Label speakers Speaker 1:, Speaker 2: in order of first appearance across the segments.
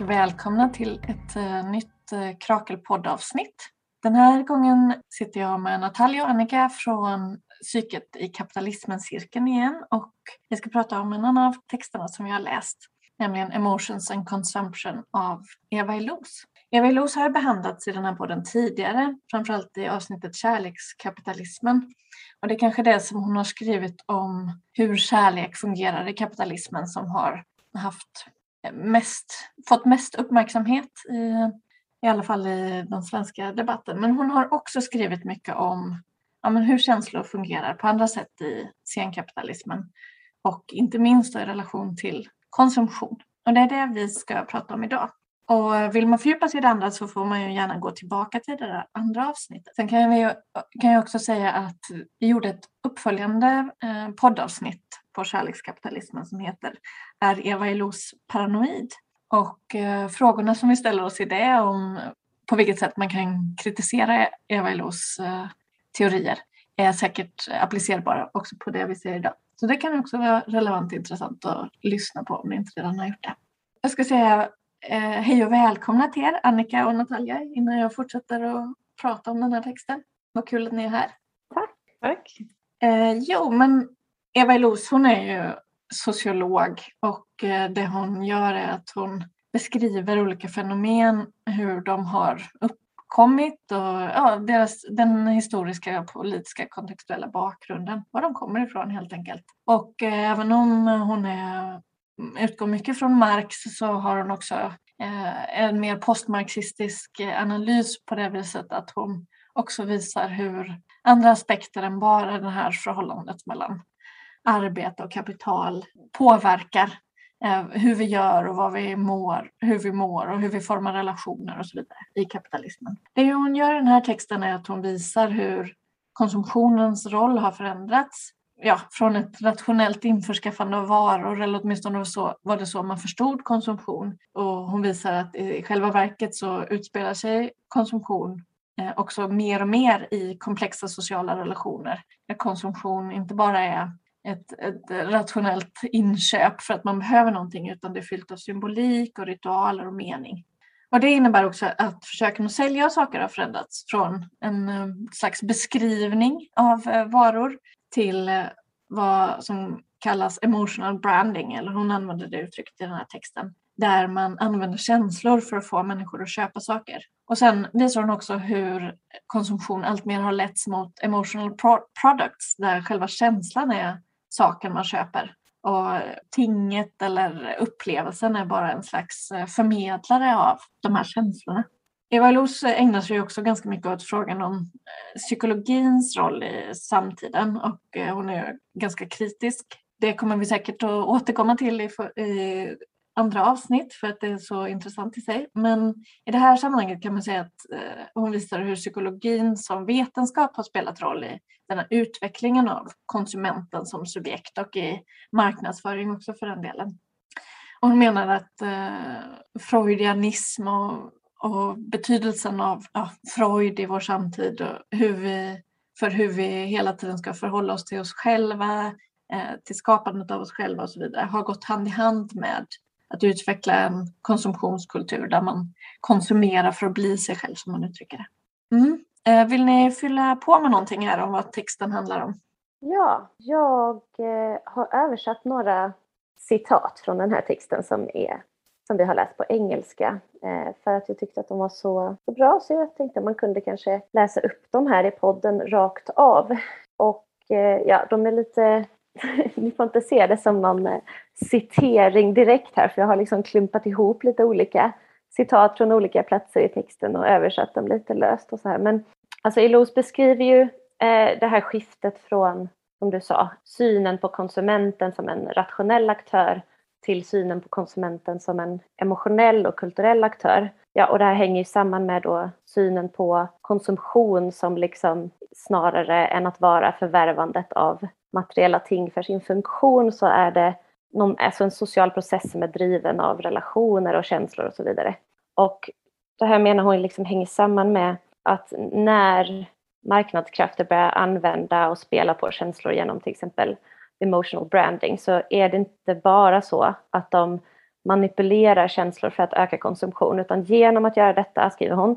Speaker 1: och välkomna till ett eh, nytt uh, Krakelpoddavsnitt. Den här gången sitter jag med Natalia och Annika från Psyket i kapitalismen-cirkeln igen och vi ska prata om en annan av texterna som vi har läst, nämligen Emotions and Consumption av Eva Illouz. Eva Illouz har behandlats i den här podden tidigare, framförallt i avsnittet Kärlekskapitalismen. Och det är kanske det som hon har skrivit om hur kärlek fungerar i kapitalismen som har haft mest, fått mest uppmärksamhet i, i alla fall i den svenska debatten. Men hon har också skrivit mycket om ja, men hur känslor fungerar på andra sätt i senkapitalismen och inte minst i relation till konsumtion. Och det är det vi ska prata om idag. Och vill man fördjupa sig i det andra så får man ju gärna gå tillbaka till det där andra avsnittet. Sen kan, vi, kan jag också säga att vi gjorde ett uppföljande eh, poddavsnitt på kärlekskapitalismen som heter Är Eva Illouz paranoid? Och eh, frågorna som vi ställer oss i det om på vilket sätt man kan kritisera Eva Illouz eh, teorier är säkert applicerbara också på det vi ser idag. Så det kan också vara relevant och intressant att lyssna på om ni inte redan har gjort det. Jag ska säga eh, hej och välkomna till er, Annika och Natalia, innan jag fortsätter att prata om den här texten. Vad kul att ni är här.
Speaker 2: Tack. Tack.
Speaker 1: Eh, jo, men Eva Illouz, hon är ju sociolog och eh, det hon gör är att hon beskriver olika fenomen, hur de har uppkommit och ja, deras, den historiska politiska kontextuella bakgrunden, var de kommer ifrån helt enkelt. Och eh, även om hon är, mm, utgår mycket från Marx så har hon också eh, en mer postmarxistisk analys på det viset att hon också visar hur andra aspekter än bara det här förhållandet mellan arbete och kapital påverkar eh, hur vi gör och vad vi mår, hur vi mår och hur vi formar relationer och så vidare i kapitalismen. Det hon gör i den här texten är att hon visar hur konsumtionens roll har förändrats ja, från ett rationellt införskaffande av varor, eller åtminstone så, var det så man förstod konsumtion. Och hon visar att i själva verket så utspelar sig konsumtion eh, också mer och mer i komplexa sociala relationer. Där konsumtion inte bara är ett, ett rationellt inköp för att man behöver någonting utan det är fyllt av symbolik och ritualer och mening. Och det innebär också att försöken att sälja saker har förändrats från en eh, slags beskrivning av eh, varor till eh, vad som kallas emotional branding, eller hon använder det uttrycket i den här texten, där man använder känslor för att få människor att köpa saker. Och sen visar hon också hur konsumtion alltmer har letts mot emotional products, där själva känslan är saken man köper. Och tinget eller upplevelsen är bara en slags eh, förmedlare av de här känslorna. Eva Los ägnar sig också ganska mycket åt frågan om eh, psykologins roll i samtiden och eh, hon är ganska kritisk. Det kommer vi säkert att återkomma till i andra avsnitt för att det är så intressant i sig. Men i det här sammanhanget kan man säga att eh, hon visar hur psykologin som vetenskap har spelat roll i den här utvecklingen av konsumenten som subjekt och i marknadsföring också för den delen. Och hon menar att eh, freudianism och, och betydelsen av ja, Freud i vår samtid och hur vi, för hur vi hela tiden ska förhålla oss till oss själva, eh, till skapandet av oss själva och så vidare har gått hand i hand med att utveckla en konsumtionskultur där man konsumerar för att bli sig själv som man uttrycker det. Mm. Eh, vill ni fylla på med någonting här om vad texten handlar om?
Speaker 2: Ja, jag eh, har översatt några citat från den här texten som, är, som vi har läst på engelska eh, för att jag tyckte att de var så, så bra så jag tänkte att man kunde kanske läsa upp dem här i podden rakt av. Och ja, de är lite ni får inte se det som någon eh, citering direkt här för jag har liksom klumpat ihop lite olika citat från olika platser i texten och översatt dem lite löst och så här. Men alltså Ilos beskriver ju eh, det här skiftet från, som du sa, synen på konsumenten som en rationell aktör till synen på konsumenten som en emotionell och kulturell aktör. Ja, och det här hänger ju samman med då synen på konsumtion som liksom snarare än att vara förvärvandet av materiella ting för sin funktion så är det någon, alltså en social process som är driven av relationer och känslor och så vidare. Och det här menar hon liksom hänger samman med att när marknadskrafter börjar använda och spela på känslor genom till exempel emotional branding så är det inte bara så att de manipulera känslor för att öka konsumtion, utan genom att göra detta, skriver hon,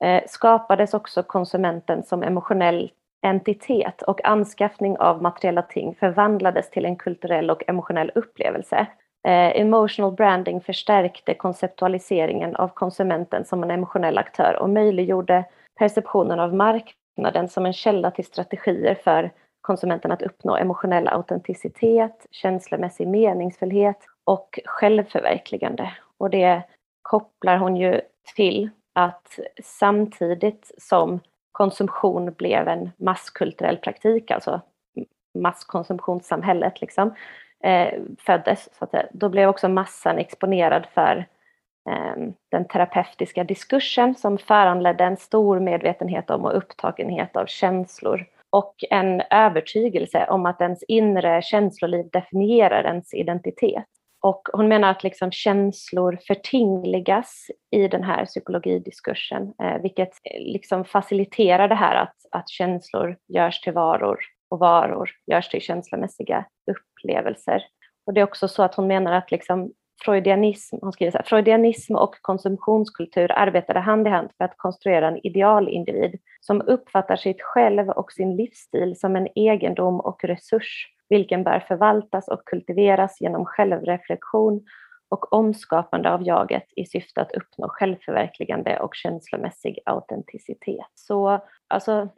Speaker 2: eh, skapades också konsumenten som emotionell entitet och anskaffning av materiella ting förvandlades till en kulturell och emotionell upplevelse. Eh, emotional branding förstärkte konceptualiseringen av konsumenten som en emotionell aktör och möjliggjorde perceptionen av marknaden som en källa till strategier för konsumenten att uppnå emotionell autenticitet, känslomässig meningsfullhet och självförverkligande. Och det kopplar hon ju till att samtidigt som konsumtion blev en masskulturell praktik, alltså masskonsumtionssamhället liksom, eh, föddes, så att eh, då blev också massan exponerad för eh, den terapeutiska diskursen som föranledde en stor medvetenhet om och upptagenhet av känslor och en övertygelse om att ens inre känsloliv definierar ens identitet. Och hon menar att liksom känslor förtingligas i den här psykologidiskursen, eh, vilket eh, liksom faciliterar det här att, att känslor görs till varor och varor görs till känslomässiga upplevelser. Och det är också så att hon menar att liksom freudianism, hon skriver så här, freudianism och konsumtionskultur arbetade hand i hand för att konstruera en idealindivid som uppfattar sitt själv och sin livsstil som en egendom och resurs, vilken bör förvaltas och kultiveras genom självreflektion och omskapande av jaget i syfte att uppnå självförverkligande och känslomässig autenticitet. Så alltså,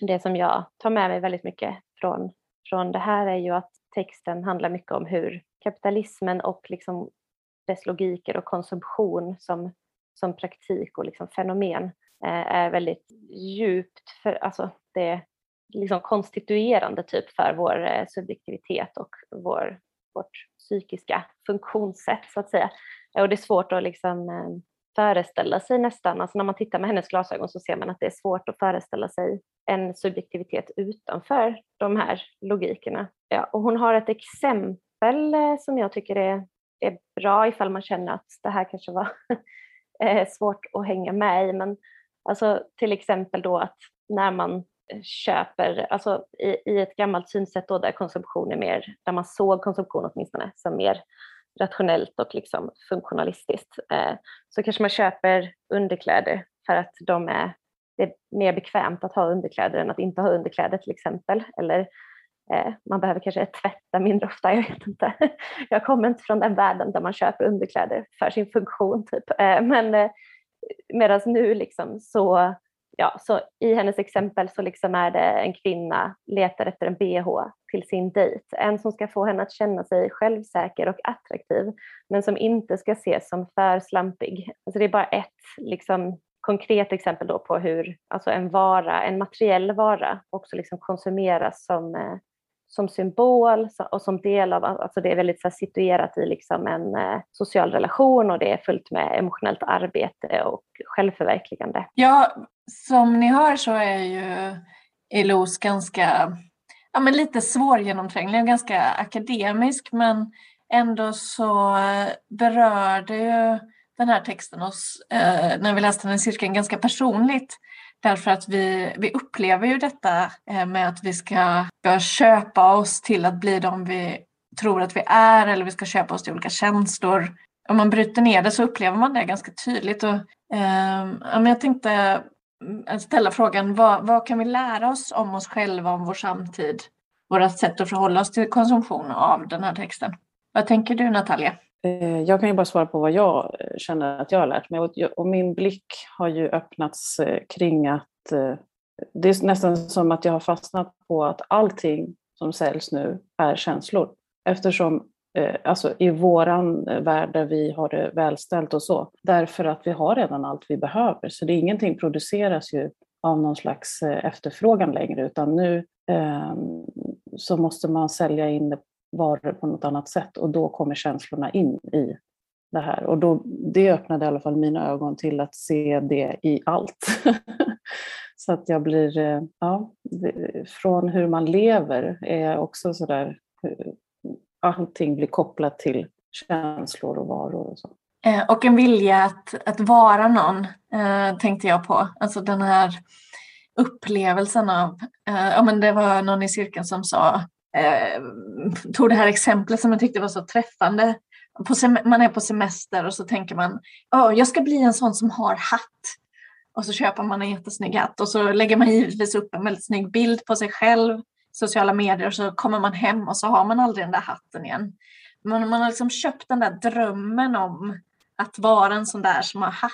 Speaker 2: det som jag tar med mig väldigt mycket från, från det här är ju att texten handlar mycket om hur kapitalismen och liksom dess logiker och konsumtion som, som praktik och liksom fenomen eh, är väldigt djupt, för, alltså det liksom konstituerande typ för vår eh, subjektivitet och vår, vårt psykiska funktionssätt så att säga. Eh, och det är svårt att liksom eh, föreställa sig nästan, alltså när man tittar med hennes glasögon så ser man att det är svårt att föreställa sig en subjektivitet utanför de här logikerna. Ja, och hon har ett exempel som jag tycker är är bra ifall man känner att det här kanske var svårt att hänga med i. Men alltså, till exempel då att när man Eh, köper, alltså i, i ett gammalt synsätt då där konsumtion är mer, där man såg konsumtion åtminstone som mer rationellt och liksom funktionalistiskt, eh, så kanske man köper underkläder för att de är, det är mer bekvämt att ha underkläder än att inte ha underkläder till exempel. Eller Eh, man behöver kanske tvätta mindre ofta, jag vet inte. Jag kommer inte från den världen där man köper underkläder för sin funktion. Typ. Eh, men eh, medan nu liksom så, ja, så i hennes exempel så liksom är det en kvinna letar efter en bh till sin dejt. En som ska få henne att känna sig självsäker och attraktiv men som inte ska ses som för slampig. Alltså det är bara ett liksom, konkret exempel då på hur alltså en vara, en materiell vara också liksom konsumeras som eh, som symbol och som del av, alltså det är väldigt så situerat i liksom en eh, social relation och det är fullt med emotionellt arbete och självförverkligande.
Speaker 1: Ja, som ni hör så är ju Elos ganska, ja men lite svårgenomtränglig och ganska akademisk men ändå så eh, berörde ju den här texten oss, eh, när vi läste den i cirkeln, ganska personligt. Därför att vi, vi upplever ju detta eh, med att vi ska börja köpa oss till att bli de vi tror att vi är eller vi ska köpa oss till olika känslor. Om man bryter ner det så upplever man det ganska tydligt. Och, eh, jag tänkte ställa frågan, vad, vad kan vi lära oss om oss själva, om vår samtid, våra sätt att förhålla oss till konsumtion av den här texten? Vad tänker du Natalia?
Speaker 3: Eh, jag kan ju bara svara på vad jag eh, känner att jag har lärt mig. Och min blick har ju öppnats eh, kring att det är nästan som att jag har fastnat på att allting som säljs nu är känslor. Eftersom Eh, alltså i våran eh, värld där vi har det välställt och så, därför att vi har redan allt vi behöver. Så det är ingenting produceras ju av någon slags eh, efterfrågan längre, utan nu eh, så måste man sälja in varor på något annat sätt och då kommer känslorna in i det här. Och då, det öppnade i alla fall mina ögon till att se det i allt. så att jag blir, eh, ja, från hur man lever är jag också sådär, allting blir kopplat till känslor och varor och så.
Speaker 1: Eh, och en vilja att, att vara någon, eh, tänkte jag på. Alltså den här upplevelsen av, eh, ja men det var någon i cirkeln som sa eh, tog det här exemplet som jag tyckte var så träffande man är på semester och så tänker man oh, jag ska bli en sån som har hatt. Och så köper man en jättesnygg hatt och så lägger man givetvis upp en väldigt snygg bild på sig själv sociala medier och så kommer man hem och så har man aldrig den där hatten igen. Men man har liksom köpt den där drömmen om att vara en sån där som har hatt.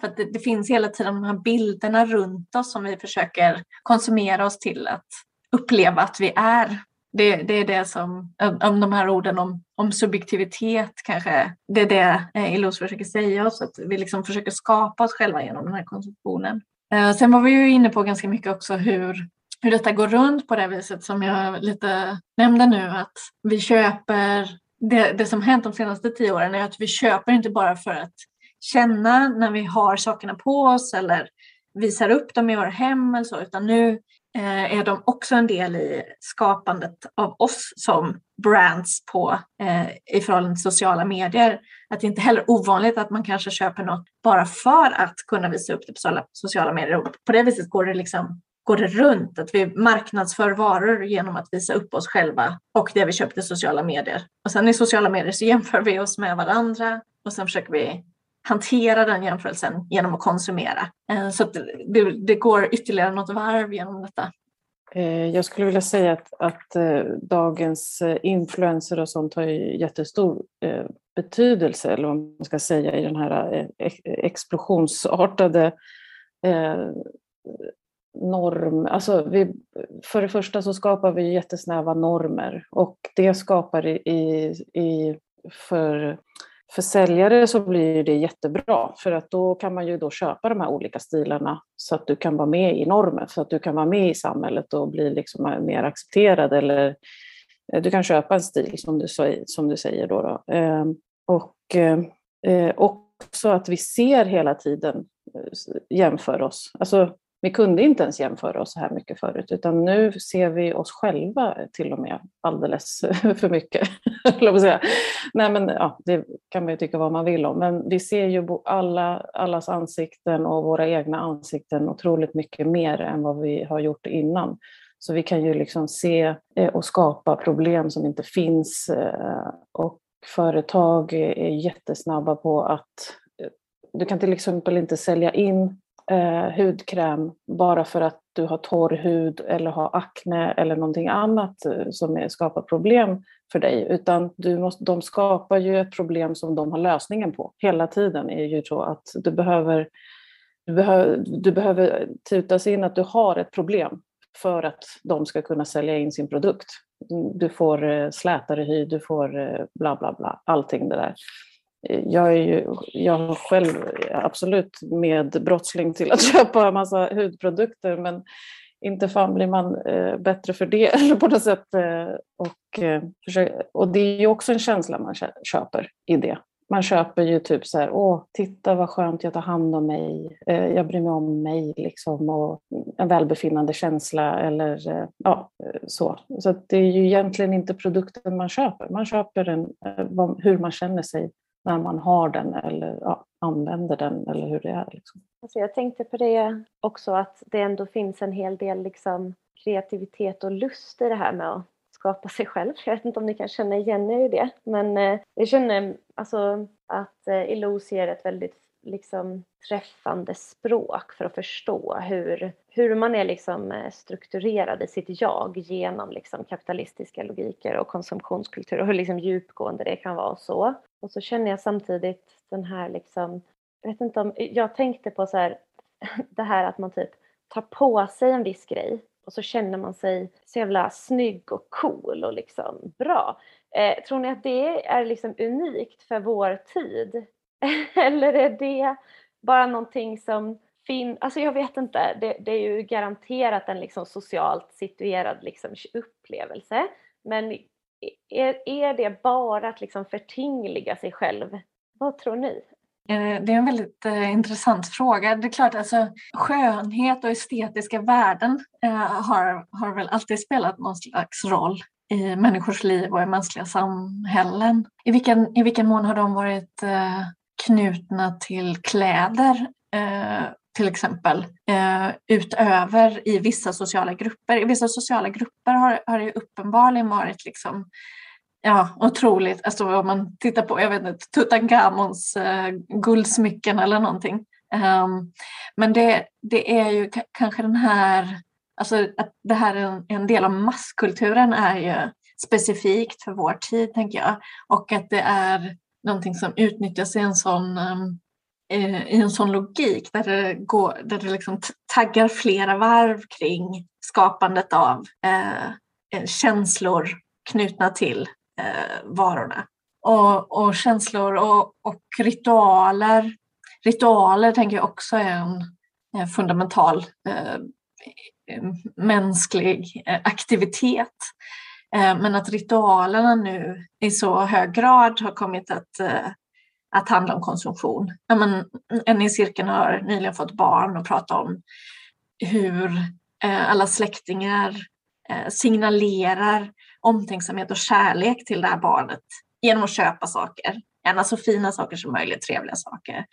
Speaker 1: För det, det, finns hela tiden de här bilderna runt oss som vi försöker konsumera oss till att uppleva att vi är. Det, det är det som, om de här orden om, om subjektivitet kanske, det är det eh, Ilos försöker säga oss, att vi liksom försöker skapa oss själva genom den här konsumtionen. Eh, sen var vi ju inne på ganska mycket också hur, hur detta går runt på det viset som jag lite nämnde nu, att vi köper det, det som hänt de senaste tio åren är att vi köper inte bara för att känna när vi har sakerna på oss eller visar upp dem i våra hem eller så, utan nu eh, är de också en del i skapandet av oss som brands på, eh, i förhållande till sociala medier. Att det inte heller är ovanligt att man kanske köper något bara för att kunna visa upp det på sociala medier. Och på det viset går det liksom går det runt, att vi marknadsför varor genom att visa upp oss själva och det vi köpte i sociala medier. Och sen i sociala medier så jämför vi oss med varandra och sen försöker vi hantera den jämförelsen genom att konsumera. Eh, så att det, det går ytterligare något varv genom detta.
Speaker 3: Eh, jag skulle vilja säga att, att eh, dagens influenser och sånt har ju jättestor betydelse, eller vad man ska säga, i den här explosionsartade norm, alltså vi, för det första så skapar vi jättesnäva normer och det skapar i, i, för, för säljare så blir det jättebra för att då kan man ju då köpa de här olika stilarna så att du kan vara med i normen, så att du kan vara med i samhället och bli liksom mer accepterad eller eh, du kan köpa en stil som du, som du säger då. då. Ehm, och, eh, eh, också att vi ser hela tiden jämför oss. Alltså, vi kunde inte ens jämföra oss så här mycket förut, utan nu ser vi oss själva till och med alldeles för mycket. säga. Nej, men, ja, det kan man ju tycka vad man vill om, men vi ser ju alla, allas ansikten och våra egna ansikten otroligt mycket mer än vad vi har gjort innan. Så vi kan ju liksom se eh, och skapa problem som inte finns eh, och företag är jättesnabba på att eh, du kan till exempel inte sälja in eh, hudkräm bara för att du har torr hud eller har akne eller någonting annat eh, som är, skapar problem för dig. Utan du måste, de skapar ju ett problem som de har lösningen på. Hela tiden är ju så att du behöver, du behöver, du behöver tutas in att du har ett problem för att de ska kunna sälja in sin produkt. Mm, du får eh, slätare hy, du får eh, bla bla bla, allting det där jag är ju jag själv absolut med brottsling till att köpa en massa hudprodukter men inte fan blir man eh, bättre för det eller på något sätt. Eh, och, eh, och det är ju också en känsla man köper i det. Man köper ju typ så här, åh, titta vad skönt jag tar hand om mig, eh, jag bryr mig om mig liksom och en välbefinnande känsla eller eh, ja, eh, så. Så det är ju egentligen inte produkten man köper, man köper en, eh, hur man känner sig när man har den eller ja, använder den eller hur det är. Liksom.
Speaker 2: Alltså jag tänkte på det också att det ändå finns en hel del liksom kreativitet och lust i det här med att skapa sig själv. Jag vet inte om ni kan känna igen er i det men eh, jag känner alltså att eh, Ilo ser ett väldigt liksom träffande språk för att förstå hur, hur man är liksom eh, strukturerad i sitt jag genom liksom kapitalistiska logiker och konsumtionskultur och hur liksom djupgående det kan vara och så. Och så känner jag samtidigt den här liksom, jag vet inte om, jag tänkte på så här, det här att man typ tar på sig en viss grej och så känner man sig så jävla snygg och cool och liksom bra. Eh, tror ni att det är liksom unikt för vår tid? Eller är det bara någonting som finns, alltså jag vet inte, det, det, är ju garanterat en liksom socialt situerad liksom upplevelse. Men E, är, är det bara att liksom förtingliga sig själv? Vad tror ni?
Speaker 1: Eh, det är en väldigt eh, intressant fråga. Det är klart, alltså, skönhet och estetiska värden eh, har, har väl alltid spelat någon slags roll i människors liv och i mänskliga samhällen. I vilken, i vilken mån har de varit eh, knutna till kläder eh, till exempel eh, utöver i vissa sociala grupper. I vissa sociala grupper har, har det uppenbarligen varit liksom Ja, otroligt. Alltså om man tittar på, jag vet inte, Tutankhamons eh, guldsmycken eller någonting. Um, men det, det är ju kanske den här, alltså att det här är en, en del av masskulturen är ju specifikt för vår tid, tänker jag. Och att det är någonting som utnyttjas i en sån, um, Eh, i en sån logik där det, går, där det liksom taggar flera varv kring skapandet av eh, eh, känslor knutna till eh, varorna. Och, och känslor och, och, ritualer. Ritualer tänker jag också är en, en fundamental eh, mänsklig eh, aktivitet. Eh, men att ritualerna nu i så hög grad har kommit att, eh, att handla om konsumtion. men, en i cirkeln har nyligen fått barn och pratar om hur eh, alla släktingar eh, signalerar omtänksamhet och kärlek till det här barnet genom att köpa saker. Gärna så fina saker som möjligt, trevliga saker.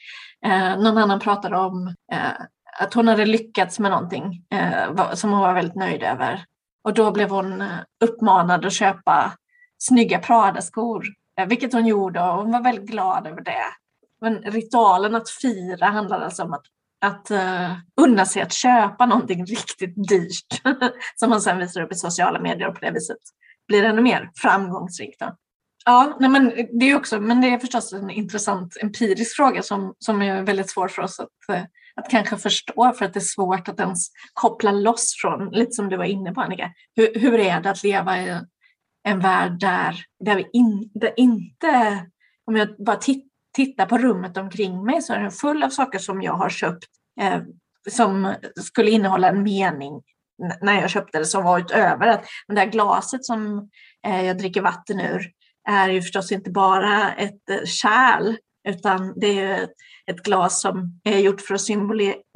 Speaker 1: Eh, någon annan pratade om eh, att hon hade lyckats med någonting eh, som hon var väldigt nöjd över. Och då blev hon eh, uppmanad att köpa snygga Prada-skor, Eh, vilket hon gjorde och hon var väldigt glad över det. Men ritualen att fira handlar alltså om att att uh, unna sig att köpa någonting riktigt dyrt som man sen visar upp i sociala medier och på det viset blir ännu mer framgångsrik. Då. Ja, nej men det är också, men det är förstås en intressant empirisk fråga som, som är väldigt svår för oss att, eh, att kanske förstå för att det är svårt att ens koppla loss från, lite som du var inne på Annika, hur, hur är det att leva i en värld där, där vi in, där inte, om jag bara tittar på rummet omkring mig så är den full av saker som jag har köpt eh, som skulle innehålla en mening när jag köpte det som var utöver att det där glaset som eh, jag dricker vatten ur är ju förstås inte bara ett eh, kärl utan det är ett glas som är gjort för att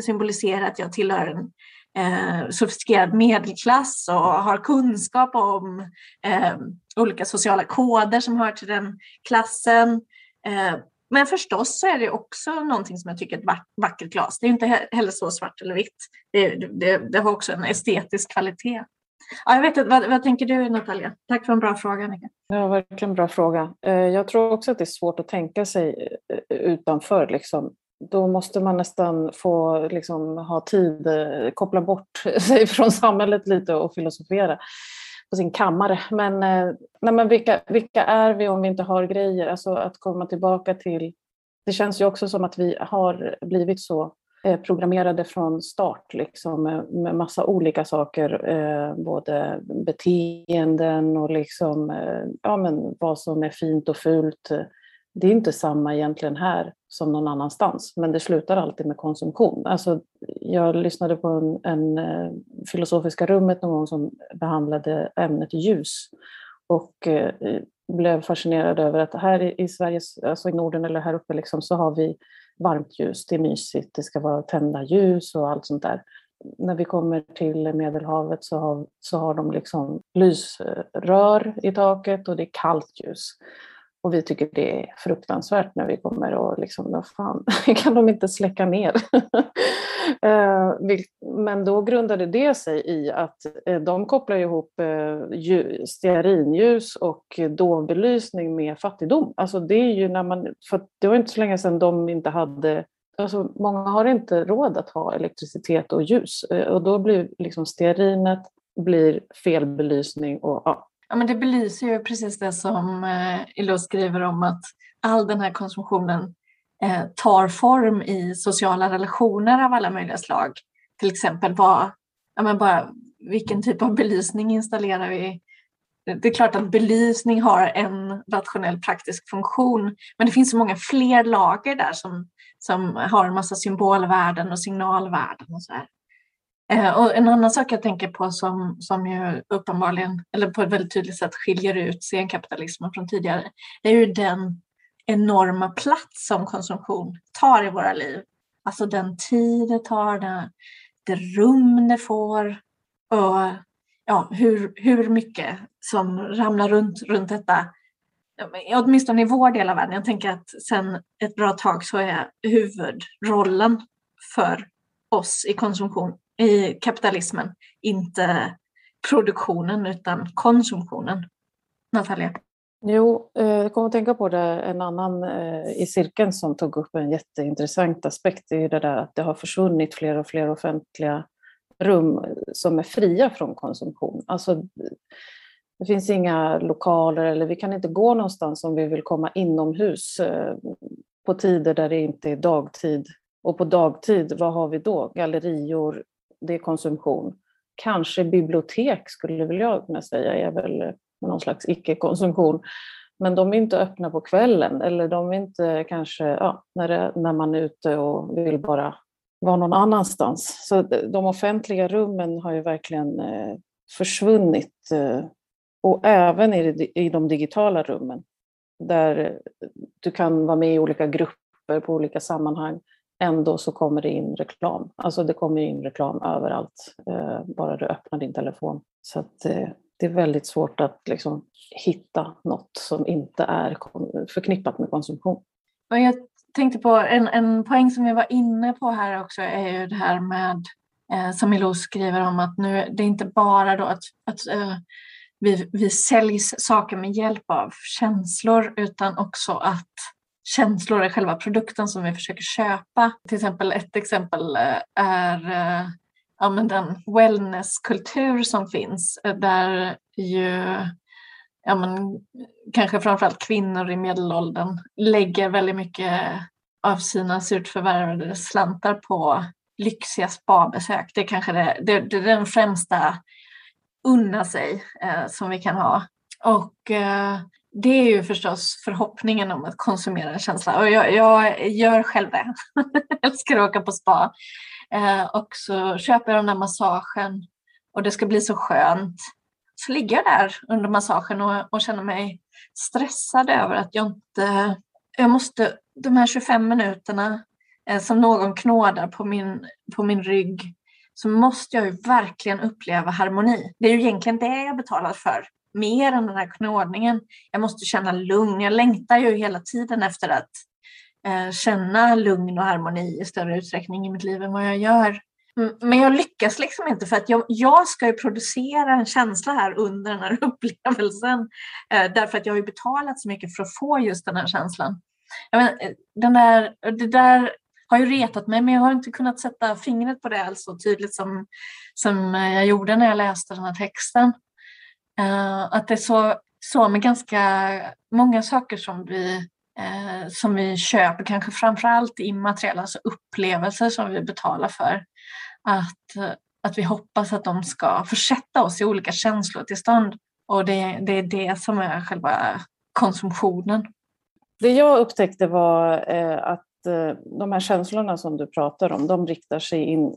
Speaker 1: symbolisera att jag tillhör en eh, sofistikerad medelklass och har kunskap om eh, olika sociala koder som hör till den klassen. Eh, men förstås så är det också någonting som jag tycker är ett vackert glas. Det är inte heller så svart eller vitt. Det, det, det har också en estetisk kvalitet. Ja, jag vet vad, vad, tänker du Natalia? Tack för en bra fråga Annika.
Speaker 3: Ja, verkligen bra fråga. Eh, jag tror också att det är svårt att tänka sig eh, utanför. Liksom. Då måste man nästan få liksom, ha tid, eh, koppla bort sig från samhället lite och filosofera på sin kammare. Men, eh, nej, men vilka, vilka är vi om vi inte har grejer? Alltså att komma tillbaka till... Det känns ju också som att vi har blivit så eh, programmerade från start liksom, med, massa olika saker, både beteenden och liksom, ja, men vad som är fint och fult det är inte samma egentligen här som någon annanstans, men det slutar alltid med konsumtion. Alltså, jag lyssnade på en, en eh, Filosofiska rummet någon gång som behandlade ämnet ljus och eh, blev fascinerad över att här i, i Sverige, alltså i Norden eller här uppe, liksom, så har vi varmt ljus, det är mysigt, det ska vara tända ljus och allt sånt där. När vi kommer till Medelhavet så har, så har de liksom lysrör i taket och det är kallt ljus. Och vi tycker det är fruktansvärt när vi kommer och liksom, vad fan, kan de inte släcka ner? Eh, men då grundade det sig i att eh, de kopplar ihop eh, stearinljus och dovbelysning med fattigdom. Alltså det är ju när man, för det var inte så länge sedan de inte hade Alltså, många har inte råd att ha elektricitet och ljus och då blir liksom stearinet blir fel belysning och ja,
Speaker 1: Ja, men det belyser ju precis det som eh, Ilo skriver om att all den här konsumtionen eh, tar form i sociala relationer av alla möjliga slag. Till exempel vad, ja, men bara, vilken typ av belysning installerar vi? Det är klart att belysning har en rationell praktisk funktion, men det finns så många fler lager där som, som har en massa symbolvärden och signalvärden och så här. Eh, och en annan sak jag tänker på som, som ju uppenbarligen, eller på ett väldigt tydligt sätt skiljer ut senkapitalismen från tidigare, är ju den enorma plats som konsumtion tar i våra liv. Alltså den tid det tar, det, det rum det får och ja, hur, hur mycket som ramlar runt, runt detta. Åtminstone i vår del av världen. Jag tänker att sen ett bra tag så är huvudrollen för oss i konsumtion i kapitalismen. Inte produktionen utan konsumtionen. Natalia?
Speaker 3: Jo, eh, jag kommer att tänka på det, en annan eh, i cirkeln som tog upp en jätteintressant aspekt, det är ju det där att det har försvunnit fler och fler offentliga rum som är fria från konsumtion. Alltså, det finns inga lokaler eller vi kan inte gå någonstans om vi vill komma inomhus eh, på tider där det inte är dagtid. Och på dagtid, vad har vi då? Gallerior, det är konsumtion. Kanske bibliotek skulle väl jag kunna säga är väl någon slags icke-konsumtion. Men de är inte öppna på kvällen eller de är inte kanske ja, när, det, när man är ute och vill bara vara någon annanstans. Så de offentliga rummen har ju verkligen eh, försvunnit eh, och även i de digitala rummen där du kan vara med i olika grupper på olika sammanhang. Ändå så kommer det in reklam. Alltså det kommer in reklam överallt, eh, bara du öppnar din telefon. Så att, eh, det är väldigt svårt att liksom, hitta något som inte är förknippat med konsumtion.
Speaker 1: Och jag tänkte på en, en poäng som vi var inne på här också är ju det här med eh, som Milou skriver om att nu det är inte bara då att, att eh, vi, vi säljs saker med hjälp av känslor utan också att känslor i själva produkten som vi försöker köpa. Till exempel ett exempel eh, är eh, ja, men den wellnesskultur som finns eh, där ju ja, men, kanske framförallt kvinnor i medelåldern lägger väldigt mycket av sina surt förvärvade slantar på lyxiga spabesök. Det är kanske det, det, det är den främsta unna sig eh, som vi kan ha. Och eh, det är ju förstås förhoppningen om att konsumera en känsla och jag, jag gör själv det. jag älskar att åka på spa. Eh, och så köper jag den där massagen och det ska bli så skönt. Så ligger jag där under massagen och, och känner mig stressad över att jag inte... Jag måste, de här 25 minuterna eh, som någon knådar på min, på min rygg så måste jag ju verkligen uppleva harmoni. Det är ju egentligen det jag betalar för, mer än den här knådningen. Jag måste känna lugn. Jag längtar ju hela tiden efter att eh, känna lugn och harmoni i större utsträckning i mitt liv än vad jag gör. Men jag lyckas liksom inte för att jag, jag ska ju producera en känsla här under den här upplevelsen. Eh, därför att jag har ju betalat så mycket för att få just den här känslan. Jag men, eh, den där, det där har ju retat mig men jag har inte kunnat sätta fingret på det så tydligt som, som eh, jag gjorde när jag läste den här texten. Uh, att det är så, så med ganska många saker som vi, uh, som vi köper, kanske framförallt immateriella, alltså upplevelser som vi betalar för. Att, uh, att vi hoppas att de ska försätta oss i olika känslotillstånd och det, det är det som är själva konsumtionen.
Speaker 3: Det jag upptäckte var att de här känslorna som du pratar om, de riktar sig in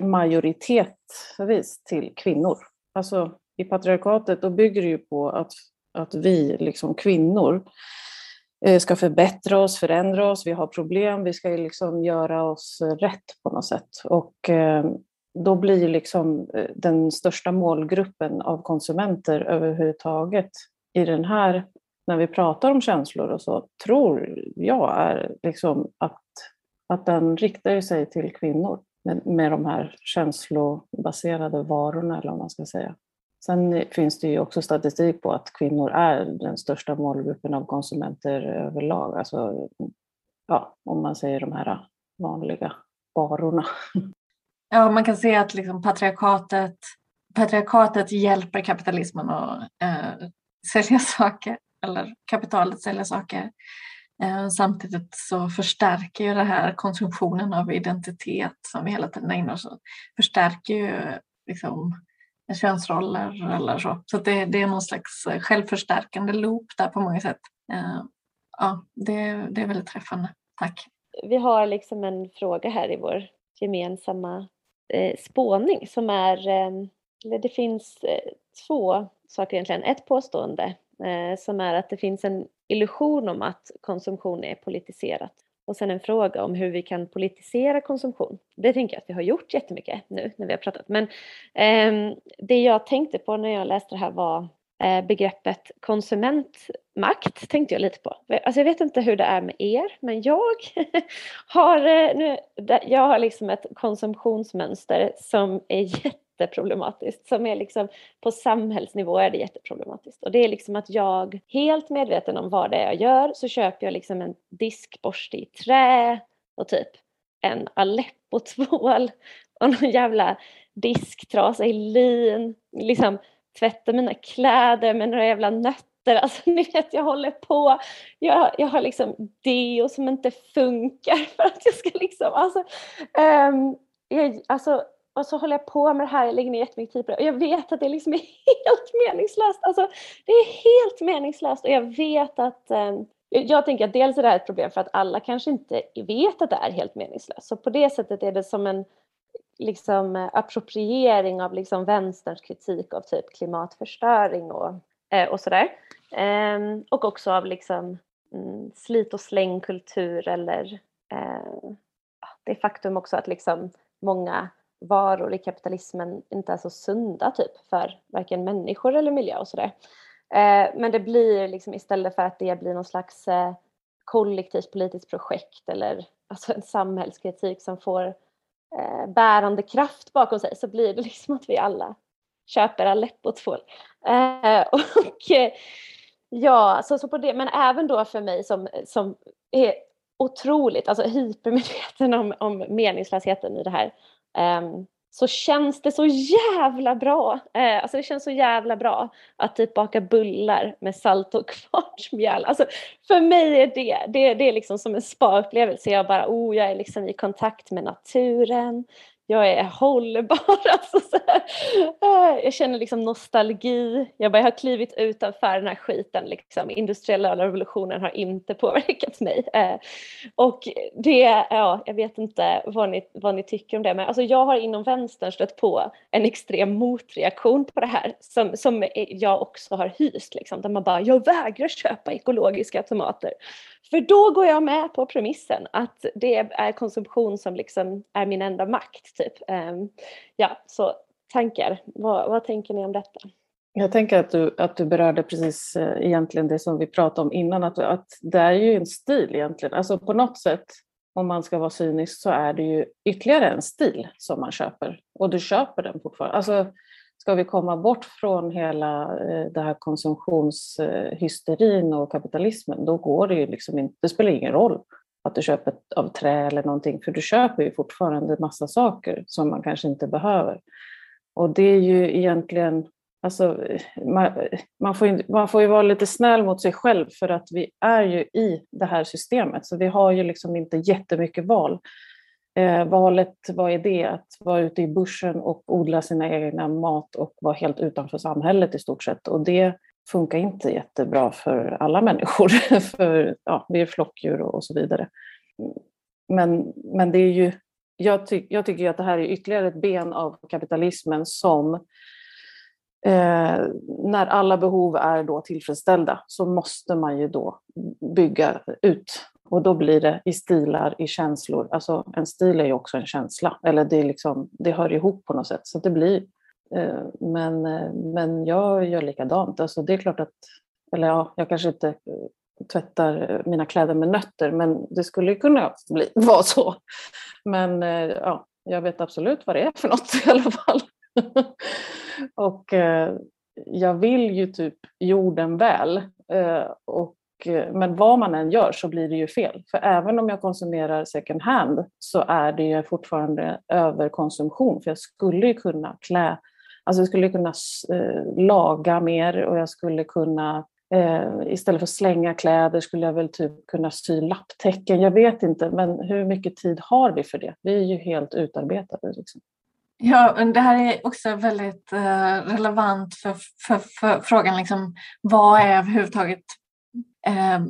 Speaker 3: majoritetvis till kvinnor. Alltså i patriarkatet, då bygger det ju på att, att vi, liksom kvinnor, eh, ska förbättra oss, förändra oss, vi har problem, vi ska liksom göra oss rätt på något sätt. Och eh, då blir liksom eh, den största målgruppen av konsumenter överhuvudtaget i den här när vi pratar om känslor och så, tror jag är liksom att, att den riktar sig till kvinnor med, med de här känslobaserade varorna, eller vad man ska säga. Sen finns det ju också statistik på att kvinnor är den största målgruppen av konsumenter överlag. Alltså, ja, om man säger de här vanliga varorna.
Speaker 1: Ja, man kan se att liksom patriarkatet, patriarkatet hjälper kapitalismen att eh, sälja saker eller kapitalet säljer saker. Eh, samtidigt så förstärker ju det här konsumtionen av identitet som vi hela tiden ägnar oss åt, förstärker ju liksom könsroller eller så. Så det, det är någon slags eh, självförstärkande loop där på många sätt. Eh, ja, det, det är väldigt träffande. Tack.
Speaker 2: Vi har liksom en fråga här i vår gemensamma eh, spåning som är, ehm, eller det finns eh, två saker egentligen. Ett påstående eh, som är att det finns en illusion om att konsumtion är politiserat. Och sen en fråga om hur vi kan politisera konsumtion. Det tänker jag att vi har gjort jättemycket nu när vi har pratat. Men eh, det jag tänkte på när jag läste det här var eh, begreppet konsumentmakt tänkte jag lite på. Alltså jag vet inte hur det är med er, men jag har, eh, nu, jag har liksom ett konsumtionsmönster som är jätteproblematiskt. Som är liksom, på samhällsnivå är det jätteproblematiskt. Och det är liksom att jag, helt medveten om vad det är jag gör, så köper jag liksom en diskborste i trä och typ en Aleppo-tvål och någon jävla disktrasa i lin. Liksom tvättar mina kläder med några jävla nötter. Alltså ni vet, jag håller på. Jag, jag har liksom deo som inte funkar för att jag ska liksom, alltså, um, jag, alltså och så håller jag på med det här, jag lägger ner jättemycket tid på det och jag vet att det liksom är helt meningslöst. Alltså, det är helt meningslöst och jag vet att um, jag tänker att dels är det här ett problem för att alla kanske inte vet att det är helt meningslöst. Så på det sättet är det som en liksom, eh, appropriering av liksom, vänsterns kritik av typ klimatförstöring och, eh, och sådär. Eh, och också av liksom, mm, slit och slängkultur eller eh, det faktum också att liksom, många varor i kapitalismen inte är så sunda typ för varken människor eller miljö och sådär. Eh, men det blir liksom istället för att det blir någon slags eh, kollektivt politiskt projekt eller alltså en samhällskritik som får eh, bärande kraft bakom sig så blir det liksom att vi alla köper Aleppo-tvål. Eh, och eh, ja, så, så på det, men även då för mig som, som är otroligt, alltså hypermedveten om, om meningslösheten i det här. Um, så känns det så jävla bra. Eh, alltså det känns så jävla bra att typ baka bullar med salt och kvartsmjöl. Alltså för mig är det, det, det är liksom som en spa-upplevelse. Jag bara, oh, jag är liksom i kontakt med naturen jag är hållbar. Alltså så här. Eh, jag känner liksom nostalgi. Jag bara, jag har klivit utanför den här skiten. Liksom. Industriella revolutionen har inte påverkat mig. Eh, och det, ja, jag vet inte vad ni, vad ni tycker om det. Men alltså, jag har inom vänstern stött på en extrem motreaktion på det här som, som jag också har hyst. Liksom, där man bara, jag vägrar köpa ekologiska tomater. För då går jag med på premissen att det är konsumtion som liksom är min enda makt. Typ. Um, ja, så tankar. Vad, vad, tänker ni om detta?
Speaker 3: Jag tänker att du, att du berörde precis eh, egentligen det som vi pratade om innan, att, att det är ju en stil egentligen. Alltså på något sätt, om man ska vara cynisk, så är det ju ytterligare en stil som man köper. Och du köper den fortfarande. Alltså, ska vi komma bort från hela eh, det här konsumtionshysterin och kapitalismen, då går det ju liksom inte, det spelar ingen roll att du köper av trä eller någonting, för du köper ju fortfarande massa saker som man kanske inte behöver. Och det är ju egentligen, alltså, man, man, får ju, man får ju vara lite snäll mot sig själv för att vi är ju i det här systemet, så vi har ju liksom inte jättemycket val. Eh, valet, vad är det? Att vara ute i börsen och odla sina egna mat och vara helt utanför samhället i stort sett. Och det funkar inte jättebra för alla människor, för ja, vi är flockdjur och så vidare. Men, men det är ju, jag, ty, jag tycker att det här är ytterligare ett ben av kapitalismen som eh, när alla behov är då tillfredsställda så måste man ju då bygga ut och då blir det i stilar, i känslor. Alltså en stil är ju också en känsla, eller det, är liksom, det hör ihop på något sätt. Så det blir, eh, men, eh, men jag gör likadant. Alltså det är klart att, eller ja, jag kanske inte eh, tvättar mina kläder med nötter, men det skulle kunna bli, vara så. Men ja, jag vet absolut vad det är för något i alla fall. och jag vill ju typ jorden väl. och Eh, men vad man än gör så blir det ju fel. För även om jag konsumerar second hand så är det ju fortfarande överkonsumtion. För jag skulle ju kunna klä, alltså jag skulle kunna eh, laga mer och jag skulle kunna eh, istället för att slänga kläder skulle jag väl typ kunna sy lapptäcken. Jag vet inte, men hur mycket tid har vi för det? Vi är ju helt utarbetade. Liksom.
Speaker 1: Ja, det här är också väldigt relevant för, för, för frågan liksom, vad är överhuvudtaget Eh,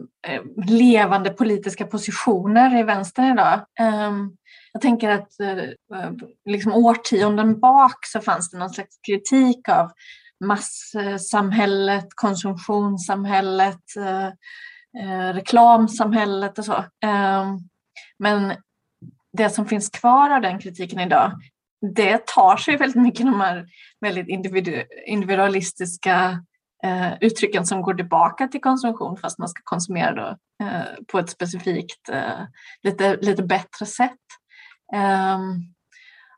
Speaker 1: levande politiska positioner i vänstern idag. Eh, jag tänker att eh, eh, liksom årtionden bak så fanns det någon slags kritik av massamhället, konsumtionssamhället, eh, eh, reklamsamhället och så. Ehm, men det som finns kvar av den kritiken idag, det tar sig väldigt mycket de här väldigt individualistiska eh, uttrycken som går tillbaka till konsumtion fast man ska konsumera då, eh, på ett specifikt, eh, lite, lite bättre sätt. Ehm,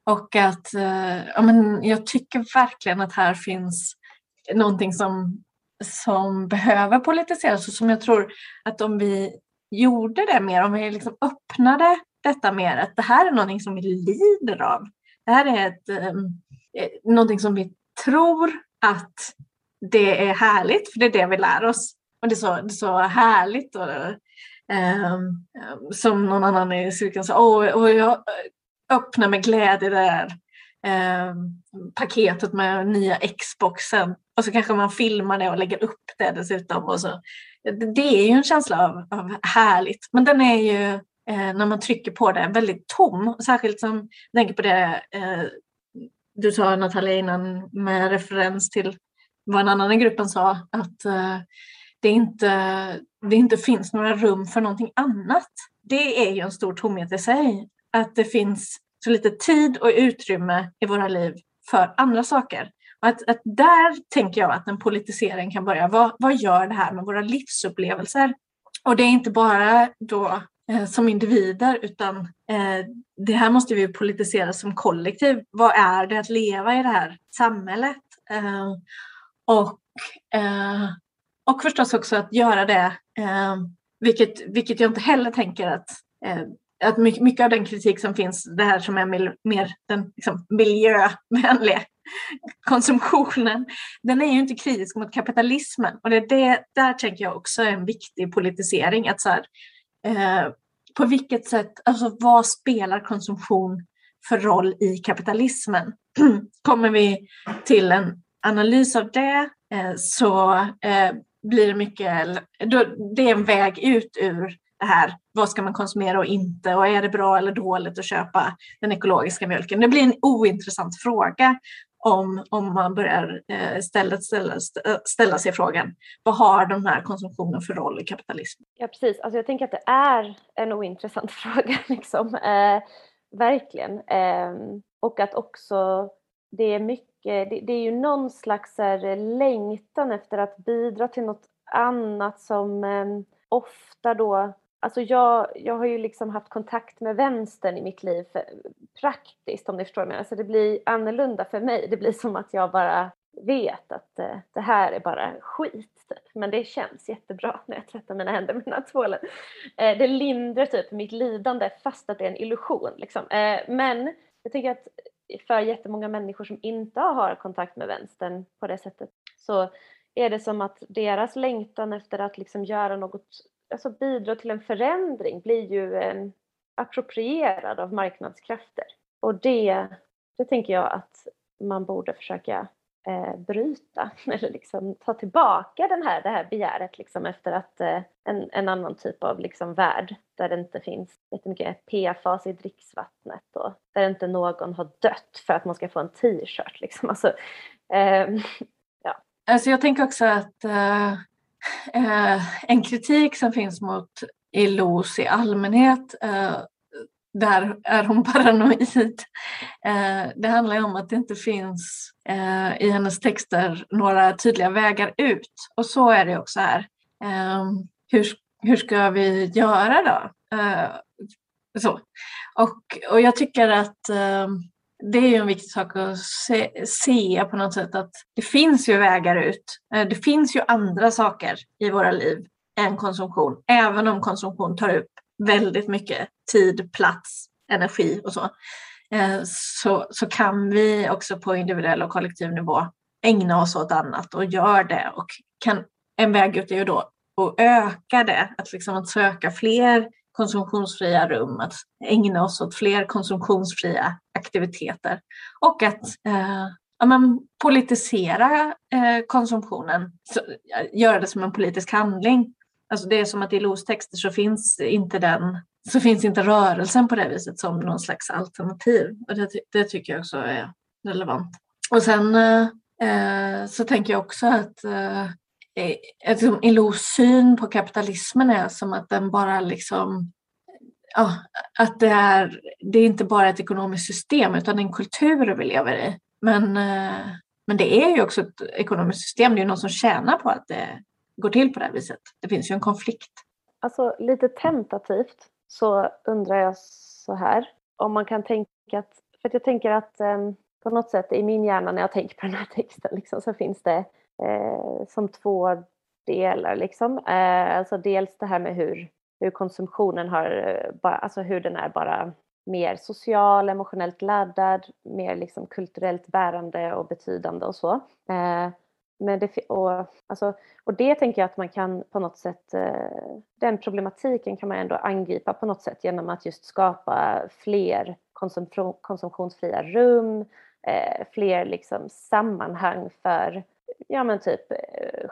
Speaker 1: och att eh, ja, men jag tycker verkligen att här finns någonting som, som behöver politiseras och som jag tror att om vi gjorde det mer, om vi liksom öppnade detta mer, att det här är någonting som vi lider av. Det här är ett, ehm, eh, någonting som vi tror att det är härligt, för det är det vi lär oss. Och det är så, det är så härligt. Och, um, som någon annan i cirkeln sa, och, och jag öppnar med glädje det där um, ehm, paketet med nya Xboxen. Och så kanske man filmar det och lägger upp det dessutom. Och så. Det, det är ju en känsla av, av härligt, men den är ju eh, när man trycker på det väldigt tom. Särskilt som jag tänker på det eh, du sa Natalia innan med referens till vad en annan i gruppen sa, att eh, det, inte, det inte finns några rum för någonting annat. Det är ju en stor tomhet i sig, att det finns så lite tid och utrymme i våra liv för andra saker. Och att, att där tänker jag att en politisering kan börja. Vad, vad gör det här med våra livsupplevelser? Och det är inte bara då eh, som individer utan eh, det här måste vi politisera som kollektiv. Vad är det att leva i det här samhället? Eh, och, eh, och förstås också att göra det, eh, vilket, vilket jag inte heller tänker att eh, att mycket, mycket av den kritik som finns, det här som är mer den liksom, miljövänliga konsumtionen, den är ju inte kritisk mot kapitalismen. Och det, det där tänker jag också är en viktig politisering. Att så här, eh, på vilket sätt, alltså vad spelar konsumtion för roll i kapitalismen? Kommer vi till en analys av det eh, så eh, blir det mycket, det är en väg ut ur det här, vad ska man konsumera och inte och är det bra eller dåligt att köpa den ekologiska mjölken? Det blir en ointressant fråga om, om man börjar eh, ställa, ställa, ställa sig frågan, vad har den här konsumtionen för roll i kapitalismen?
Speaker 2: Ja precis, alltså jag tänker att det är en ointressant fråga, liksom. Eh, verkligen. Eh, och att också det är mycket Eh, det, det, är ju någon slags här, eh, längtan efter att bidra till något annat som eh, ofta då Alltså jag, jag har ju liksom haft kontakt med vänstern i mitt liv för, praktiskt om ni förstår mig. Alltså det blir annorlunda för mig. Det blir som att jag bara vet att eh, det här är bara skit. Typ. Men det känns jättebra när jag tvättar mina händer med den här tvålen. Eh, det lindrar typ mitt lidande fast att det är en illusion. Liksom. Eh, men jag tänker att för jättemånga människor som inte har kontakt med vänstern på det sättet så är det som att deras längtan efter att liksom göra något, alltså bidra till en förändring blir ju en approprierad av marknadskrafter. Och det, det tänker jag att man borde försöka eh, bryta eller liksom ta tillbaka den här, det här begäret liksom efter att eh, en, en annan typ av liksom värld där det inte finns jättemycket PFAS i dricksvattnet och där inte någon har dött för att man ska få en t-shirt. Liksom. Alltså, eh,
Speaker 1: ja. alltså jag tänker också att eh, eh en kritik som finns mot ILOs i allmänhet eh, där är hon paranoid. Eh, det handlar ju om att det inte finns eh, i hennes texter några tydliga vägar ut. Och så är det också här. Eh, hur, hur ska vi göra då? så. Och, och jag tycker att det är ju en viktig sak att se, se, på något sätt att det finns ju vägar ut. Det finns ju andra saker i våra liv än konsumtion, även om konsumtion tar upp väldigt mycket tid, plats, energi och så, eh, så, så kan vi också på individuell och kollektiv nivå ägna oss åt annat och gör det. Och kan, en väg ut är ju då att öka det, att, liksom att söka fler konsumtionsfria rum, att ägna oss åt fler konsumtionsfria aktiviteter och att eh, ja, men politisera eh, konsumtionen, så, göra det som en politisk handling. Alltså det är som att i LOs texter så finns inte den så finns inte rörelsen på det viset som någon slags alternativ. Och det, det tycker jag också är relevant. Och sen eh, eh så tänker jag också att eh, liksom ILOs syn på kapitalismen är som att den bara liksom ja, att det är, det är inte bara ett ekonomiskt system utan en kultur vi lever i. Men, eh, men det är ju också ett ekonomiskt system. Det är ju någon som tjänar på att det går till på det här viset. Det finns ju en konflikt.
Speaker 2: Alltså lite tentativt så undrar jag så här om man kan tänka att För att jag tänker att eh, på något sätt i min hjärna när jag tänker på den här texten liksom, så finns det eh, som två delar. Liksom. Eh, alltså dels det här med hur, hur konsumtionen har, eh, bara, alltså hur den är bara mer social, emotionellt laddad, mer liksom kulturellt bärande och betydande och så. Eh, men det, och, alltså, och det tänker jag att man kan på något sätt, eh, den problematiken kan man ändå angripa på något sätt genom att just skapa fler konsum konsumtionsfria rum, eh, fler liksom sammanhang för, ja men typ, eh,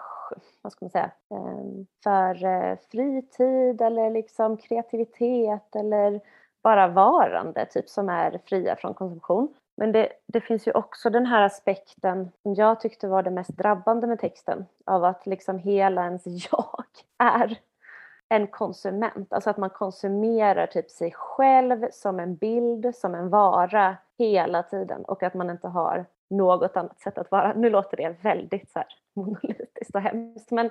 Speaker 2: vad ska man säga, ehm, för fritid eller liksom kreativitet eller bara varande, typ som är fria från konsumtion. Men det, det, finns ju också den här aspekten som jag tyckte var det mest drabbande med texten, av att liksom hela ens jag är en konsument. Alltså att man konsumerar typ sig själv som en bild, som en vara hela tiden och att man inte har något annat sätt att vara. Nu låter det väldigt så här monolitiskt och hemskt men,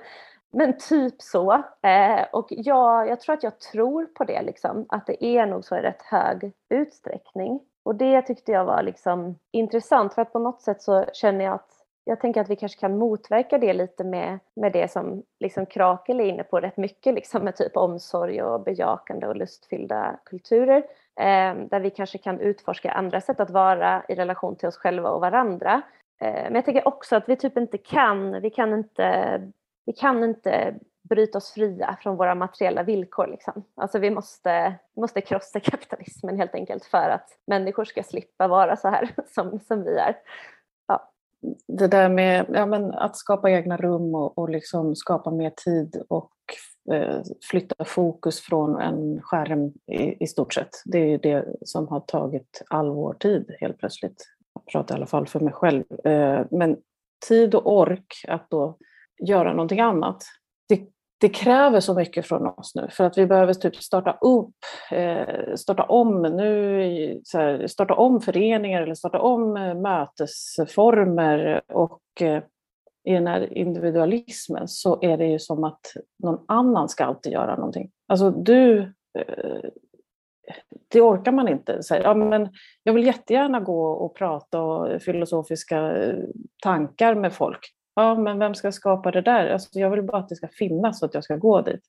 Speaker 2: men typ så. Eh, och jag, jag tror att jag tror på det, liksom, att det är nog så i rätt hög utsträckning. Och det tyckte jag var liksom intressant för att på något sätt så känner jag att jag tänker att vi kanske kan motverka det lite med, med det som liksom Krakel är inne på rätt mycket, liksom med typ omsorg och bejakande och lustfyllda kulturer. Eh, där vi kanske kan utforska andra sätt att vara i relation till oss själva och varandra. Eh, men jag tänker också att vi typ inte kan, vi kan inte, vi kan inte bryta oss fria från våra materiella villkor. Liksom. Alltså vi måste, måste krossa kapitalismen helt enkelt för att människor ska slippa vara så här som, som vi är. Ja.
Speaker 3: Det där med ja, men att skapa egna rum och, och liksom skapa mer tid och eh, flytta fokus från en skärm i, i stort sett. Det är det som har tagit all vår tid helt plötsligt. Jag pratar i alla fall för mig själv. Eh, men tid och ork att då göra någonting annat det, kräver så mycket från oss nu för att vi behöver typ starta upp, eh, starta om nu, starta om föreningar eller starta om eh, mötesformer och eh, i den här individualismen så är det ju som att någon annan ska alltid göra någonting. Alltså du, det orkar man inte. Så ja, men jag vill jättegärna gå och prata och filosofiska tankar med folk ja, men vem ska skapa det där? Alltså, jag vill bara att det ska finnas och att jag ska gå dit.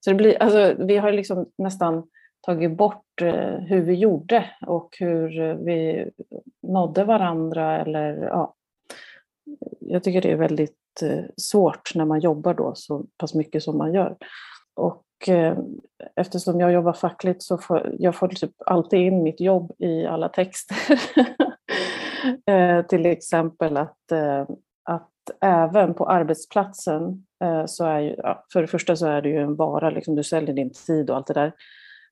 Speaker 3: Så det blir, alltså, vi har liksom nästan tagit bort eh, hur vi gjorde och hur eh, vi nådde varandra. Eller, ja. Jag tycker det är väldigt eh, svårt när man jobbar då så pass mycket som man gör. Och eh, eftersom jag jobbar fackligt så får jag får typ alltid in mitt jobb i alla texter. eh, till exempel att, eh, att även på arbetsplatsen eh, så är ju, för det första så är det ju en vara, liksom, du säljer din tid och allt det där.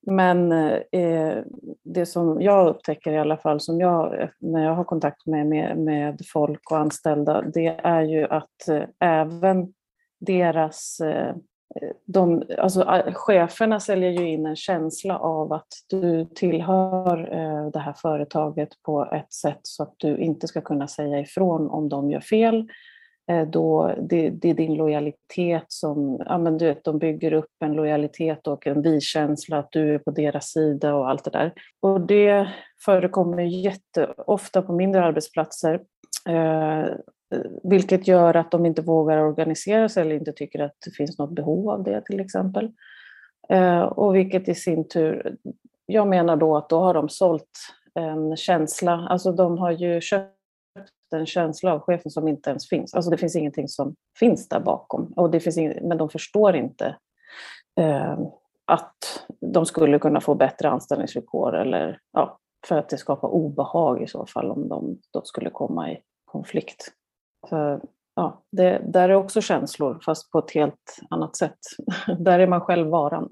Speaker 3: Men eh, eh, det som jag upptäcker i alla fall, som jag, när jag har kontakt med, med, med folk och anställda, det är ju att eh, även deras eh, de, alltså, cheferna säljer ju in en känsla av att du tillhör det här företaget på ett sätt så att du inte ska kunna säga ifrån om de gör fel Eh, då det, det, är din lojalitet som, ja men du vet, de bygger upp en lojalitet och en vi-känsla att du är på deras sida och allt det där. Och det förekommer jätteofta på mindre arbetsplatser, eh, vilket gör att de inte vågar organisera sig eller inte tycker att det finns något behov av det till exempel. Eh, och vilket i sin tur, jag menar då att då har de sålt en känsla, alltså de har ju köpt en känsla av chefen som inte ens finns. Alltså det finns ingenting som finns där bakom. Och det finns ing, men de förstår inte eh, att de skulle kunna få bättre anställningsvillkor eller ja, för att det skapar obehag i så fall om de då skulle komma i konflikt. Så, ja, det, där är också känslor fast på ett helt annat sätt. där är man själv varan.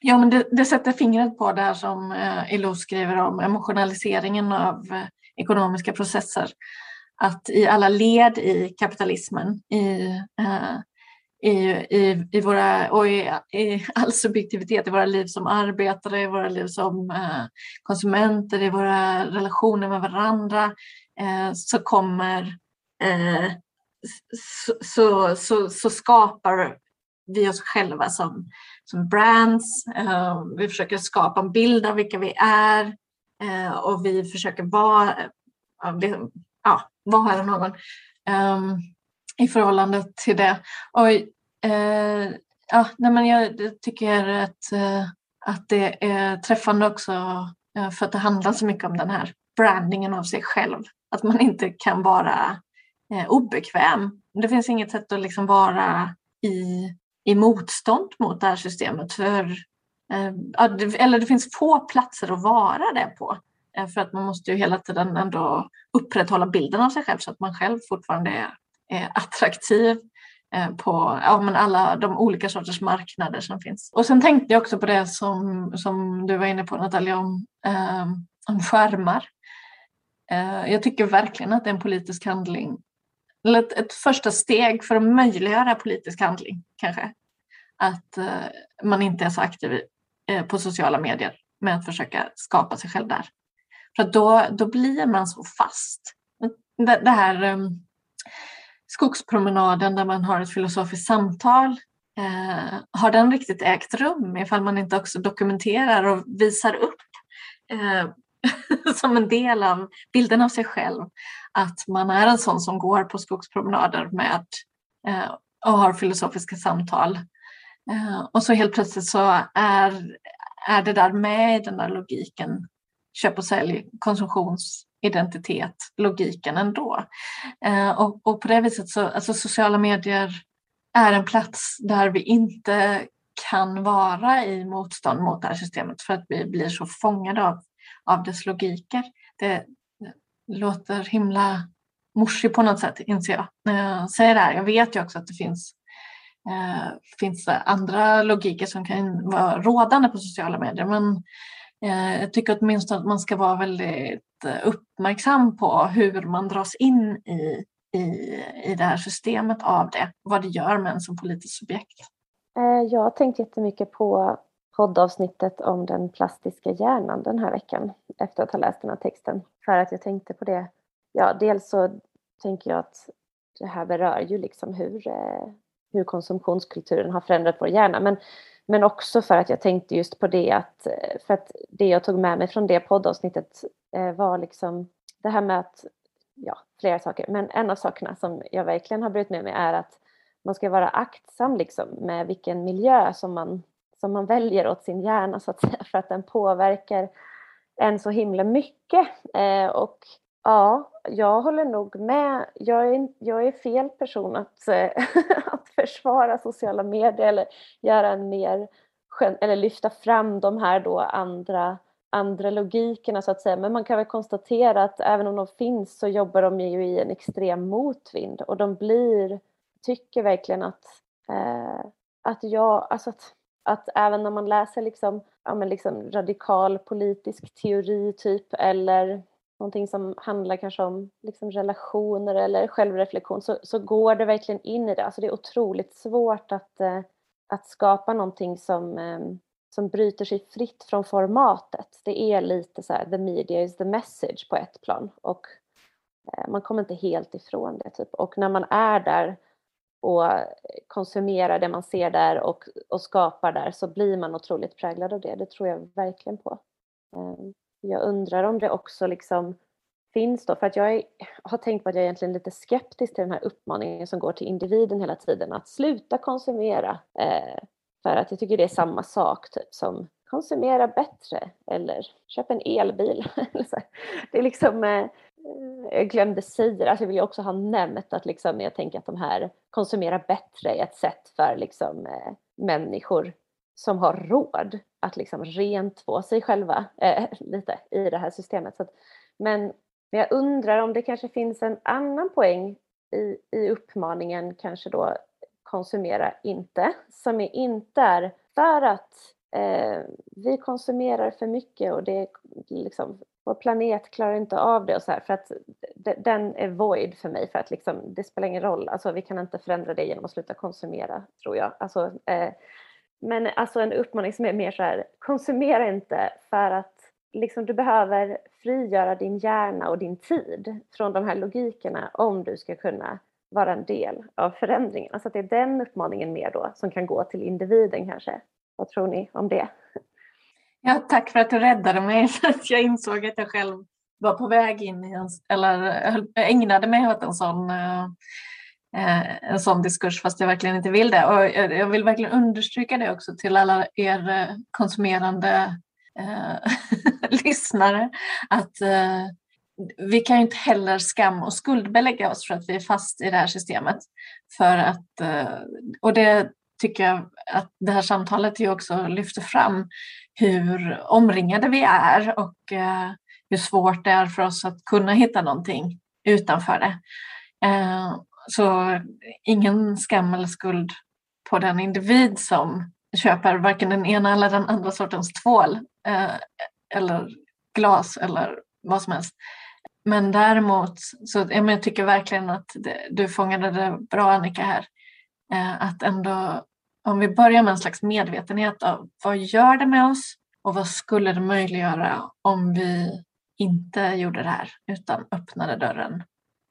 Speaker 1: Ja, men det, det sätter fingret på det här som eh, skriver om emotionaliseringen av eh, ekonomiska processer att i alla led i kapitalismen, i, uh, i, i, i, våra, och i, i, all subjektivitet i våra liv som arbetare, i våra liv som uh, konsumenter, i våra relationer med varandra, uh, så kommer så, så, så, så, skapar vi oss själva som, som brands. vi försöker skapa en bild av vilka vi är och vi försöker vara, ja, vara någon um, i förhållande till det. Och, eh, uh, ja, nej, men jag tycker att, uh, att det är träffande också uh, för att det handlar så mycket om den här brandingen av sig själv. Att man inte kan vara obekväm. Det finns inget sätt att liksom vara i, i motstånd mot det här systemet. För, eller det finns få platser att vara det på. Eh, för att man måste ju hela tiden ändå upprätthålla bilden av sig själv så att man själv fortfarande är, är attraktiv eh, på ja, men alla de olika sorters marknader som finns. Och sen tänkte jag också på det som, som du var inne på Natalia om, eh, om skärmar. Eh, jag tycker verkligen att det är en politisk handling, eller ett, ett första steg för att möjliggöra politisk handling kanske. Att eh, man inte är så aktiv eh, på sociala medier med att försöka skapa sig själv där. För då, då blir man så fast. Det, det här um, skogspromenaden där man har ett filosofiskt samtal. Eh, har den riktigt ägt rum ifall man inte också dokumenterar och visar upp eh, som en del av bilden av sig själv att man är en sån som går på skogspromenader med eh, och har filosofiska samtal. Eh, och så helt plötsligt så är, är det där med i den där logiken köp och sälj, konsumtionsidentitet, logiken ändå. Eh, och, och på det viset så, alltså sociala medier är en plats där vi inte kan vara i motstånd mot det här systemet för att vi blir så fångade av, av dess logiker. Det, låter himla morsig på något sätt, inser jag när jag säger det här. Jag vet ju också att det finns, eh, finns andra logiker som kan vara rådande på sociala medier men Eh, Eh, jag tycker åtminstone att man ska vara väldigt eh, uppmärksam på hur man dras in i, i, i det här systemet av det. Vad det gör med en som politiskt subjekt.
Speaker 2: Eh, jag har tänkt jättemycket på poddavsnittet om den plastiska hjärnan den här veckan efter att ha läst den här texten. För att jag tänkte på det. Ja, dels så tänker jag att det här berör ju liksom hur, eh, hur konsumtionskulturen har förändrat vår hjärna. Men men också för att jag tänkte just på det att, för att det jag tog med mig från det poddavsnittet eh, var liksom det här med att, ja, flera saker, men en av sakerna som jag verkligen har brutit med mig är att man ska vara aktsam liksom med vilken miljö som man, som man väljer åt sin hjärna så att säga, för att den påverkar en så himla mycket. Eh, och Ja, jag håller nog med. Jag är, jag är fel person att eh, försvara sociala medier eller göra en mer eller lyfta fram de här då andra, andra logikerna så att säga. Men man kan väl konstatera att även om de finns så jobbar de ju i en extrem motvind och de blir, tycker verkligen att, eh, att jag, alltså att, att även när man läser liksom, ja men liksom radikal politisk teori typ eller någonting som handlar kanske om liksom relationer eller självreflektion så, så går det verkligen in i det. Alltså det är otroligt svårt att, eh, att skapa någonting som, eh, som bryter sig fritt från formatet. Det är lite så här, the media is the message på ett plan och eh, man kommer inte helt ifrån det. Typ. Och när man är där och konsumerar det man ser där och, och skapar där så blir man otroligt präglad av det. Det tror jag verkligen på. Ehm. Jag undrar om det också liksom finns då, för att jag är, har tänkt på att jag är egentligen lite skeptisk till den här uppmaningen som går till individen hela tiden, att sluta konsumera. Eh, för att jag tycker det är samma sak typ som konsumera bättre eller köp en elbil. det är liksom, eh, eh, jag glömde säga alltså jag vill ju också ha nämnt att liksom, jag tänker att de här konsumera bättre är ett sätt för liksom, eh, människor som har råd att liksom rentvå sig själva eh, lite i det här systemet. Så att, men, men jag undrar om det kanske finns en annan poäng i, i uppmaningen kanske då konsumera inte, som är inte är för att eh, vi konsumerar för mycket och det liksom, vår planet klarar inte av det och så här, för att den är void för mig för att liksom, det spelar ingen roll, alltså vi kan inte förändra det genom att sluta konsumera tror jag. Alltså, eh, men alltså en uppmaning som är mer så här, konsumera inte för att liksom du behöver frigöra din hjärna och din tid från de här logikerna om du ska kunna vara en del av förändringen. Alltså att det är den uppmaningen mer då som kan gå till individen kanske. Vad tror ni om det?
Speaker 1: Ja, tack för att du räddade mig. jag insåg att jag själv var på väg in i en, eller eh, ägnade mig åt en sån, eh, Eh, en sån diskurs fast jag verkligen inte vill det. Och jag vill verkligen understryka det också till alla er eh, konsumerande eh, lyssnare att eh, vi kan ju inte heller skam och skuldbelägga oss för att vi är fast i det här systemet. För att, eh, och det tycker jag att det här samtalet ju också lyfter fram hur omringade vi är och eh, hur svårt det är för oss att kunna hitta någonting utanför det. Eh, så ingen skam eller skuld på den individ som köper varken den ena eller den andra sortens tvål eh, eller glas eller vad som helst. Men däremot så jag tycker verkligen att det, du fångade det bra Annika här. Eh, att ändå om vi börjar med en slags medvetenhet av vad gör det med oss och vad skulle det möjliggöra om vi inte gjorde det här utan öppnade dörren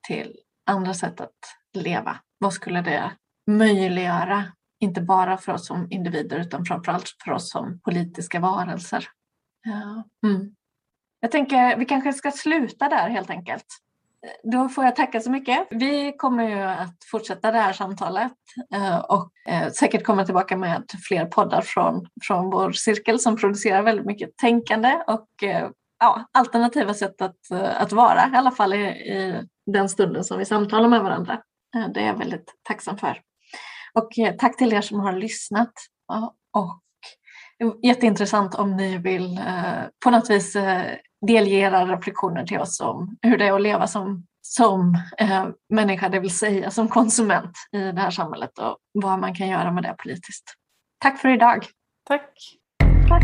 Speaker 1: till andra sätt att leva. Vad skulle det möjliggöra? Inte bara för oss som individer utan framförallt för oss som politiska varelser. Ja. Mm. Jag tänker vi kanske ska sluta där helt enkelt. Då får jag tacka så mycket. Vi kommer ju att fortsätta det här samtalet eh, och eh, säkert komma tillbaka med fler poddar från, från vår cirkel som producerar väldigt mycket tänkande och eh, ja, alternativa sätt att, att vara, i alla fall i, i den stunden som vi samtalar med varandra. Det är jag väldigt tacksam för. Och tack till er som har lyssnat. Och jätteintressant om ni vill på något vis delge era reflektioner till oss om hur det är att leva som, som eh, människa, det vill säga som konsument i det här samhället och vad man kan göra med det politiskt. Tack för idag.
Speaker 3: Tack.
Speaker 1: Tack.